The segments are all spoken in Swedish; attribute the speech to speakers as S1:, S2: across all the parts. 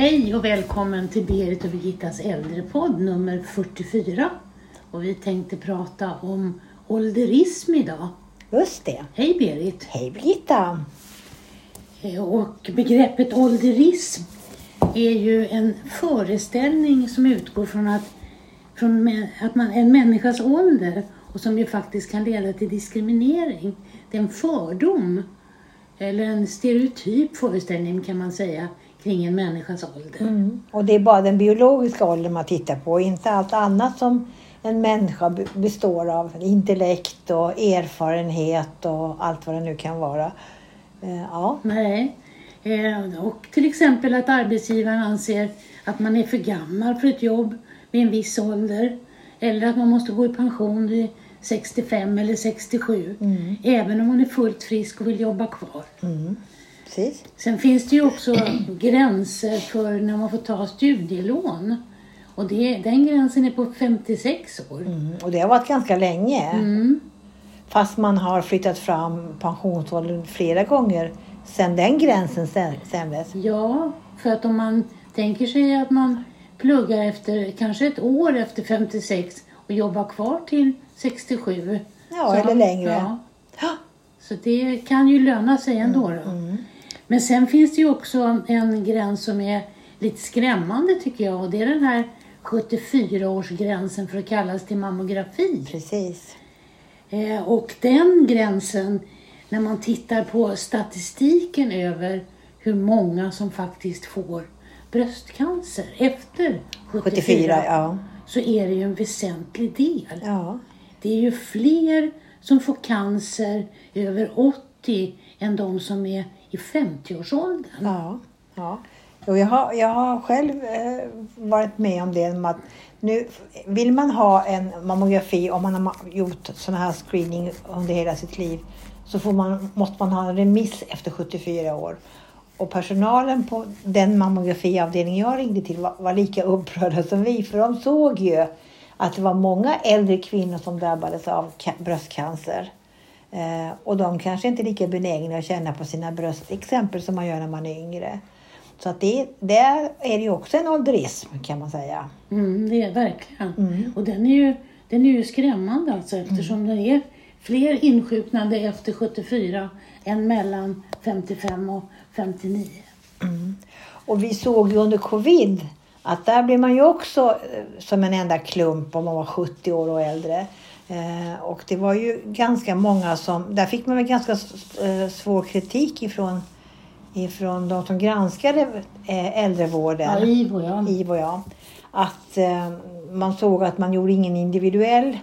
S1: Hej och välkommen till Berit och Birgittas äldrepodd nummer 44. Och vi tänkte prata om ålderism idag.
S2: Just det.
S1: Hej Berit!
S2: Hej Birgitta!
S1: Eh, Och begreppet ålderism är ju en föreställning som utgår från att, från att man, en människas ålder och som ju faktiskt kan leda till diskriminering. Det är en fördom eller en stereotyp föreställning kan man säga kring en människas ålder.
S2: Mm. Och det är bara den biologiska åldern man tittar på, inte allt annat som en människa be- består av. Intellekt och erfarenhet och allt vad det nu kan vara. Eh, Ja,
S1: Nej. Eh, Och till exempel att arbetsgivaren anser att man är för gammal för ett jobb vid en viss ålder. Eller att man måste gå i pension vid 65 eller 67. Även om man är fullt frisk och vill jobba kvar.
S2: Precis.
S1: Sen finns det ju också gränser för när man får ta studielån. Och det, den gränsen är på 56 år.
S2: Mm. Och det har varit ganska länge.
S1: Mm.
S2: Fast man har flyttat fram pensionsåldern flera gånger sedan den gränsen stämdes.
S1: Ja, för att om man tänker sig att man pluggar efter kanske ett år efter 56 och jobbar kvar till 67.
S2: Ja,
S1: så
S2: eller längre.
S1: Ja, så det kan ju löna sig ändå. Då. Men sen finns det ju också en gräns som är lite skrämmande tycker jag och det är den här 74-årsgränsen för att kallas till mammografi.
S2: Precis.
S1: Eh, och den gränsen, när man tittar på statistiken över hur många som faktiskt får bröstcancer efter 74,
S2: 74, ja.
S1: så är det ju en väsentlig del.
S2: ja.
S1: Det är ju fler som får cancer över 80 än de som är i 50-årsåldern.
S2: Ja, ja. Och jag, har, jag har själv eh, varit med om det. med Att nu vill man ha en mammografi om man har gjort sån här screening under hela sitt liv så får man, måste man ha en remiss efter 74 år. Och personalen på den mammografiavdelning jag ringde till var, var lika upprörda som vi för de såg ju att det var många äldre kvinnor som drabbades av bröstcancer. Eh, och de kanske inte är lika benägna att känna på sina bröst, exempel som man gör när man är yngre. Så att det, där är det ju också en ålderism kan man säga.
S1: Mm, det är verkligen. Och den är, ju, den är ju skrämmande alltså eftersom det är fler insjuknande efter 74 än mellan 55 och 59.
S2: Och vi såg ju under covid att där blir man ju också eh, som en enda klump om man var 70 år och äldre. Eh, och det var ju ganska många som, där fick man väl ganska eh, svår kritik ifrån, ifrån de som granskade eh, äldrevården.
S1: Ja, IVO ja.
S2: IVO, ja. Att eh, man såg att man gjorde ingen individuell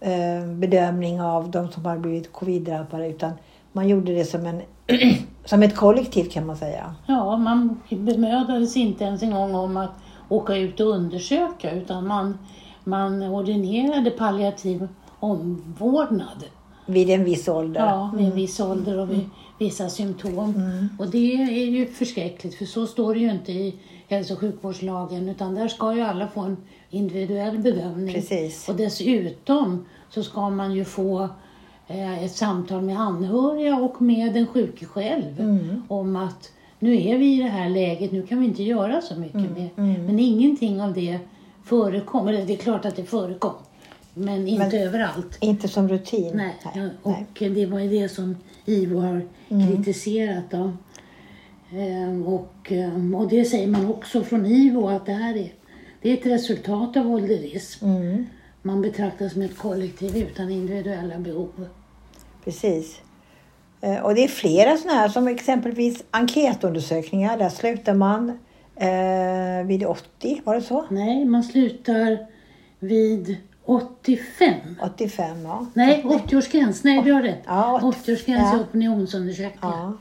S2: eh, bedömning av de som hade blivit covid-drabbade utan man gjorde det som, en, som ett kollektiv kan man säga.
S1: Ja, man bemödade sig inte ens en gång om att åka ut och undersöka utan man, man ordinerade palliativ omvårdnad.
S2: Vid en viss ålder.
S1: Ja, vid en viss ålder och vid vissa symptom. Och det är ju förskräckligt för så står det ju inte i hälso och sjukvårdslagen utan där ska ju alla få en individuell bedömning.
S2: Precis.
S1: Och dessutom så ska man ju få eh, ett samtal med anhöriga och med den sjuke själv om att nu är vi i det här läget, nu kan vi inte göra så mycket mer. Men ingenting av det förekom, eller det är klart att det förekom, men inte
S2: Men-
S1: överallt.
S2: Inte som rutin.
S1: Nej,
S2: nej.
S1: och det var ju det som IVO har kritiserat. Då. Ehm, och, ehm, och det säger man också från IVO att det här är, det är ett resultat av ålderism.
S2: Mm,
S1: Man betraktas som ett kollektiv utan individuella behov.
S2: precis. Eh, Och det är flera sådana här som exempelvis enkätundersökningar. Där slutar man eh, vid 80, var det så?
S1: Nej, man slutar vid 85.
S2: 85, ja.
S1: Nej, 80-årsgräns. Nej, du har rätt.
S2: Ja,
S1: 80-årsgräns
S2: ja.
S1: i opinionsundersökningar.
S2: Ja.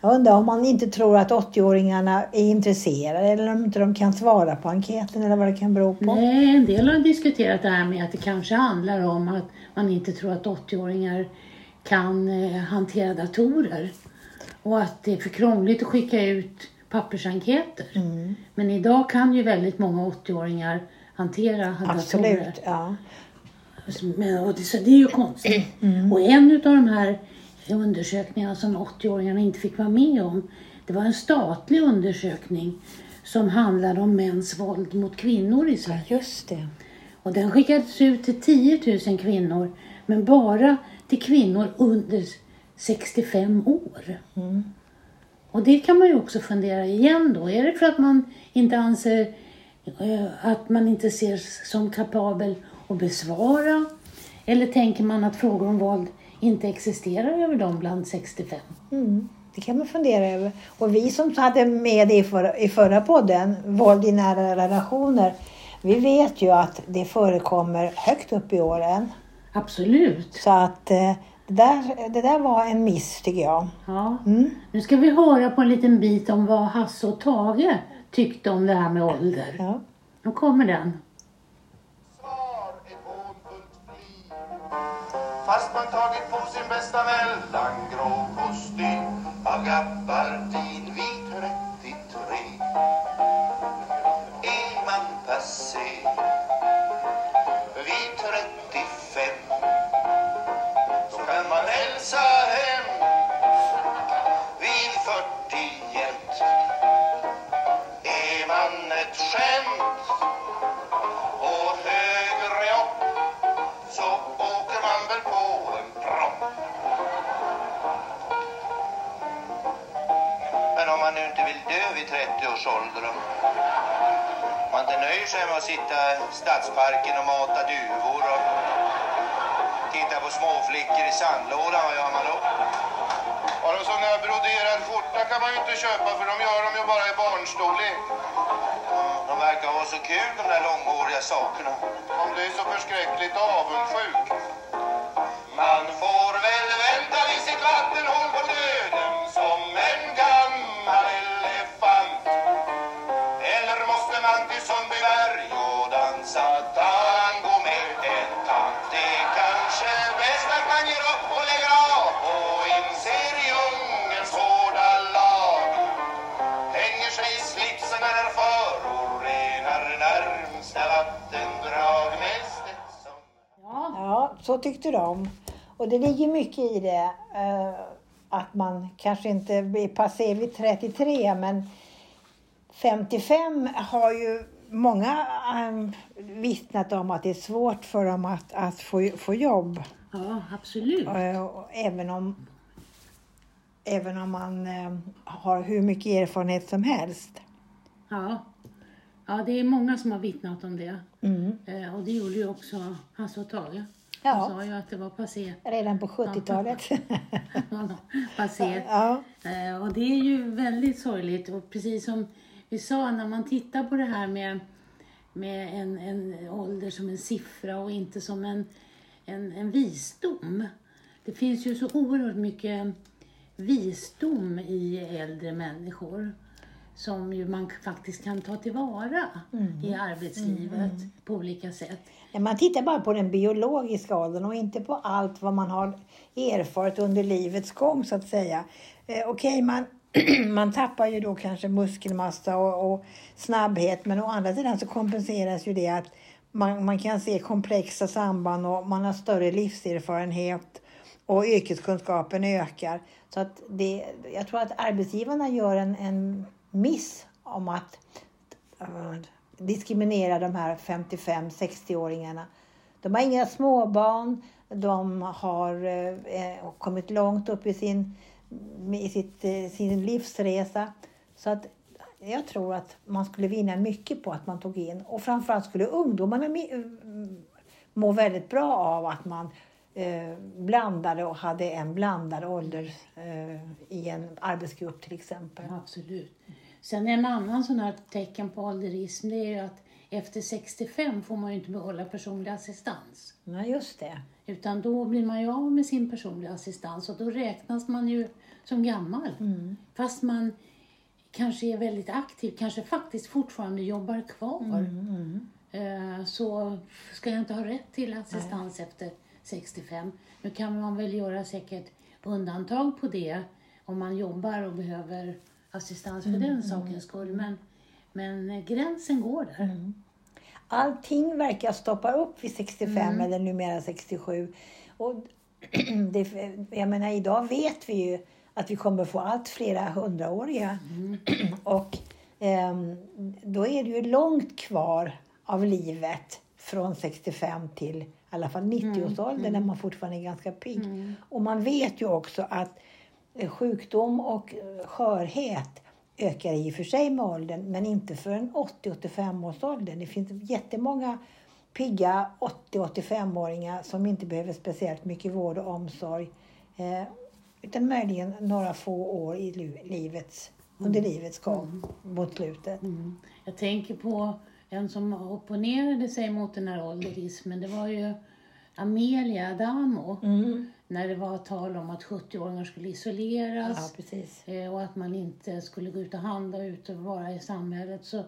S2: Jag undrar om man inte tror att 80-åringarna är intresserade eller om inte de kan svara på enkäten eller vad det kan bero på.
S1: Nej, en del har diskuterat det här med att det kanske handlar om att man inte tror att 80-åringar kan eh, hantera datorer. Och att det är för krångligt att skicka ut pappersenkäter.
S2: Mm.
S1: Men idag kan ju väldigt många 80-åringar hantera datorer.
S2: Absolut, ja.
S1: Men, och det, så det är ju konstigt.
S2: Mm.
S1: Och en av de här undersökningarna som 80-åringarna inte fick vara med om, det var en statlig undersökning som handlade om mäns våld mot kvinnor i Sverige.
S2: Just det.
S1: Och den skickades ut till 10 000 kvinnor, men bara till kvinnor under 65 år.
S2: Mm.
S1: Och det kan man ju också fundera igen då. Är det för att man inte anser att man inte ses som kapabel att besvara? Eller tänker man att frågor om våld inte existerar över dem bland 65?
S2: Mm. Det kan man fundera över. Och vi som hade med det i förra, i förra podden, våld i nära relationer, vi vet ju att det förekommer högt upp i åren.
S1: Absolut.
S2: Så att eh, det där, det där var en miss tycker jag.
S1: Ja.
S2: Mm.
S1: Nu ska vi höra på en liten bit om vad Hasse och Tage tyckte om det här med ålder.
S2: Ja.
S1: Nu kommer den.
S3: Fast man tagit på sin bästa mellangrå kostym av gabardin års ålder? Om man inte nöjer sig med att sitta i stadsparken och mata duvor och titta på småflickor i sandlådan, vad gör man då? Ja, en sån här broderad skjorta kan man ju inte köpa för de gör dem ju bara i barnstorlek. De verkar ha så kul de där långhåriga sakerna. Om det är så förskräckligt avundsjuk. Man får
S2: så tyckte de. Och det ligger mycket i det. eh, att man kanske inte blir passé vid 33 men 55 har ju många um, vittnat om att det är svårt för dem att, att få, få jobb.
S1: ja absolut.
S2: Eh, även om, även om man eh, har hur mycket erfarenhet som helst.
S1: Ja. ja, det är många som har vittnat om det.
S2: Mm.
S1: Eh, och det gjorde ju också Hasse och Tage.
S2: Ja.
S1: Han sa ju att det var passé.
S2: Redan på 70-talet.
S1: passé.
S2: ja.
S1: Eh, och det är ju väldigt sorgligt. Och precis som vi sa, när man tittar på det här med, med en, en ålder som en siffra och inte som en, en, en visdom. Det finns ju så oerhört mycket visdom i äldre människor som ju man faktiskt kan ta tillvara i arbetslivet på olika sätt.
S2: Man tittar bara på den biologiska åldern och inte på allt vad man har erfarit under livets gång så att säga. Eh, Okej, man, man tappar ju då kanske muskelmassa och, och snabbhet men å andra sidan så kompenseras ju det att man, man kan se komplexa samband och man har större livserfarenhet och yrkeskunskapen ökar. Så att det, jag tror att arbetsgivarna gör en, en miss om att eh, diskriminera de här 55-60-åringarna. De har inga småbarn, de har eh, eh kommit långt upp i sin, i sitt, eh, sin livsresa. Så att jag tror att man skulle vinna mycket på att man tog in och framförallt skulle ungdomarna eh, må väldigt bra av att man eh, blandade och hade en blandad ålder i en arbetsgrupp till exempel.
S1: Absolut. Sen en annan sån här tecken på ålderism det är ju att efter 65 får man ju inte behålla personlig assistans.
S2: Nej, just det.
S1: Utan då blir man ju av med sin personliga assistans och då räknas man ju som gammal. Fast man kanske är väldigt aktiv, kanske faktiskt fortfarande jobbar kvar. Eh, Så ska jag inte ha rätt till assistans efter 65. Nu kan man väl göra säkert undantag på det om man jobbar och behöver assistans för den sakens skull. Men, men eh, gränsen går där.
S2: Allting verkar stoppa upp vid 65 eller numera 67. Och det, jag menar, idag vet vi ju att vi kommer få allt flera hundraåriga. Och ehm, då är det ju långt kvar av livet från 65 till i alla fall 90-årsåldern när man fortfarande är ganska pigg. Och man vet ju också att eh, sjukdom och eh, skörhet ökar i och för sig med åldern men inte förrän 80-85 års åldern. Det finns jättemånga pigga 80-85-åringar som inte behöver speciellt mycket vård och omsorg. Eh, utan möjligen några få år i livets, under livets gång mot slutet.
S1: Mm. Jag tänker på en som opponerade sig mot den här ålderismen. Det var ju Amelia Adamo.
S2: Mm.
S1: När det var tal om att 70-åringar skulle isoleras.
S2: Ja,
S1: eh, och att man inte skulle gå ut och handla ut och vara i samhället. Så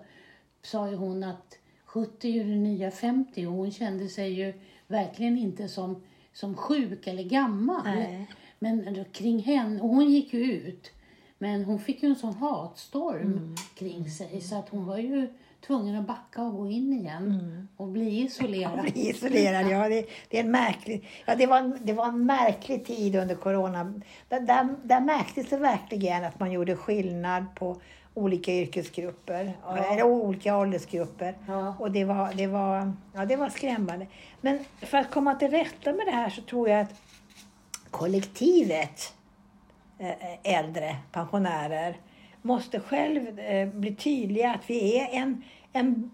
S1: sa ju hon att 70 är ju det nya 50 och hon kände sig ju verkligen inte som, som sjuk eller gammal.
S2: Nej.
S1: Men kring henne, och hon gick ju ut. Men hon fick ju en sån hatstorm
S2: Mm.
S1: kring sig så att hon var ju tvungen att backa och gå in igen
S2: Mm.
S1: och bli isolerad.
S2: Bli isolerad, ja. Det, det, är en märklig, ja det, var en, det var en märklig tid under corona. Där, där, där märktes det verkligen att man gjorde skillnad på olika yrkesgrupper, eller olika åldersgrupper.
S1: Ja.
S2: Och det var, det, var, ja, det var skrämmande. Men för att komma till rätta med det här så tror jag att kollektivet eh, äldre pensionärer måste själv eh, bli tydliga att vi är en, en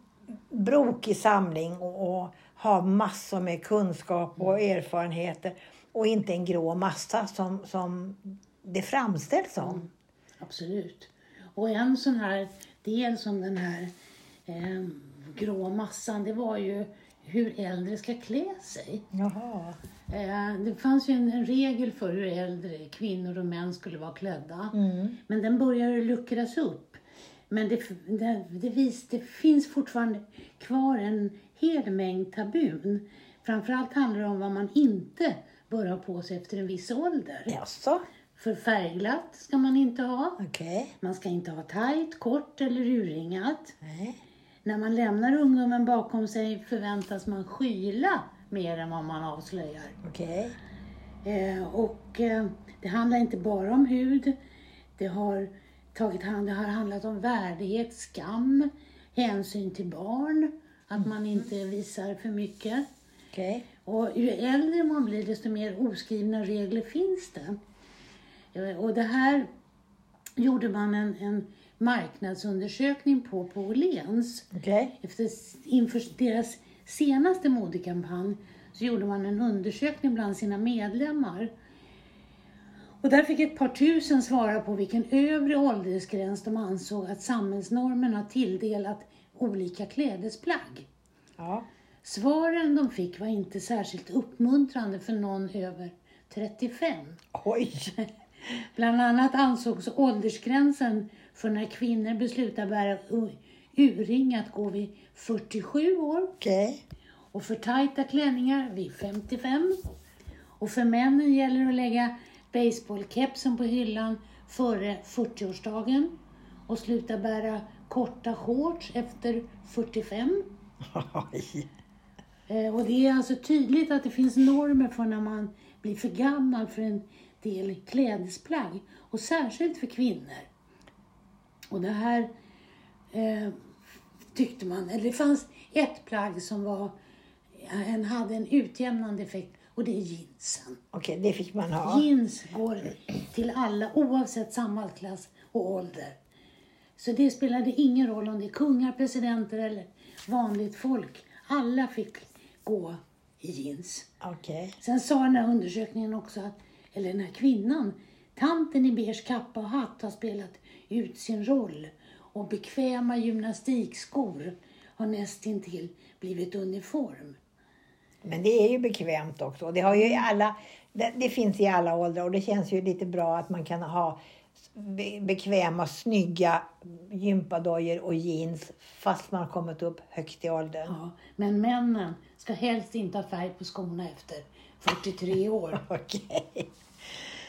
S2: brokig samling och, och har massor med kunskap och erfarenheter och inte en grå massa som, som det framställs som.
S1: Absolut. Och en sån här del som den här eh, grå massan, det var ju hur äldre ska klä sig.
S2: Jaha.
S1: Eh, det fanns ju en, regel för hur äldre kvinnor och män skulle vara klädda.
S2: Mm.
S1: Men den börjar luckras upp. Men det, det, det, vis, det finns fortfarande kvar en hel mängd tabun. Framförallt handlar det om vad man inte bör ha på sig efter en viss ålder.
S2: Jaså?
S1: För färgglatt ska man inte ha.
S2: Okej.
S1: Man ska inte ha tajt, kort eller urringat.
S2: Nej.
S1: När man lämnar ungdomen bakom sig förväntas man skyla mer än vad man avslöjar.
S2: Okej.
S1: Eh, och eh, det handlar inte bara om hud. Det har, tagit hand, det har handlat om värdighet, skam, hänsyn till barn. Att man inte visar för mycket.
S2: Okej.
S1: Och ju äldre man blir desto mer oskrivna regler finns det. Eh, Och det här gjorde man en, en marknadsundersökning på på Åhléns.
S2: Okej.
S1: Efter, inför deras senaste modekampanj så gjorde man en undersökning bland sina medlemmar. Och där fick ett par tusen svara på vilken övre åldersgräns de ansåg att samhällsnormen har tilldelat olika klädesplagg.
S2: Ja.
S1: Svaren de fick var inte särskilt uppmuntrande för någon över 35.
S2: Oj.
S1: Bland annat ansågs åldersgränsen för när kvinnor beslutar bära u- urring att gå vid 47 år
S2: Okej.
S1: och för tajta klänningar vid 55. Och för männen gäller det att lägga baseballkepsen på hyllan före 40-årsdagen och sluta bära korta shorts efter 45.
S2: Oj.
S1: Eh, Och det är alltså tydligt att det finns normer för när man blir för gammal för en del klädesplagg. Och särskilt för kvinnor. Och det här eh, tyckte man, eller det fanns ett plagg som var, en, hade en utjämnande effekt och det är jeansen.
S2: Okej, det fick man ha.
S1: Jeans går till alla oavsett samhällsklass och ålder. Så det spelade ingen roll om det är kungar, presidenter eller vanligt folk. Alla fick gå i jeans.
S2: Okej.
S1: Sen sa den här undersökningen också att, eller den här kvinnan, tanten i beige kappa och hatt har spelat ut sin roll och bekväma gymnastikskor har nästintill blivit uniform.
S2: Men det är ju bekvämt också. Det, har ju alla, det, det finns i alla åldrar och det känns ju lite bra att man kan ha be- bekväma, snygga gympadojor och jeans fast man har kommit upp högt i åldern.
S1: Ja, men männen ska helst inte ha färg på skorna efter 43 år.
S2: Okej.
S1: Så,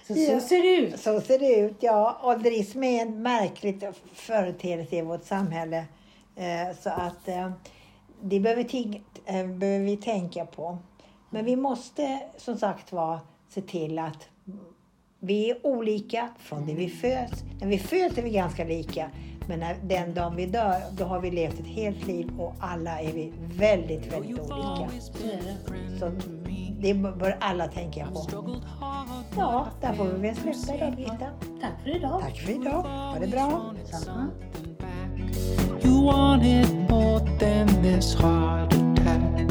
S1: så
S2: Ja.
S1: ser det ut.
S2: Så ser det ut, ja. Ålderism är en märklig företeelse i vårt samhälle. Eh, så att eh, det behöver, eh, behöver vi tänka på. Men vi måste som sagt var se till att Vi är olika från det vi föds. När vi föds är vi ganska lika. Men när, den dagen vi dör, då har vi levt ett helt liv och alla är vi väldigt, väldigt olika.
S1: Så.
S2: Så det bör alla tänka på. Ja, där får vi väl sluta idag Birgitta.
S1: Tack för idag.
S2: Tack för idag. Ha det bra.
S1: Samma.
S4: You wanted more than this heart attack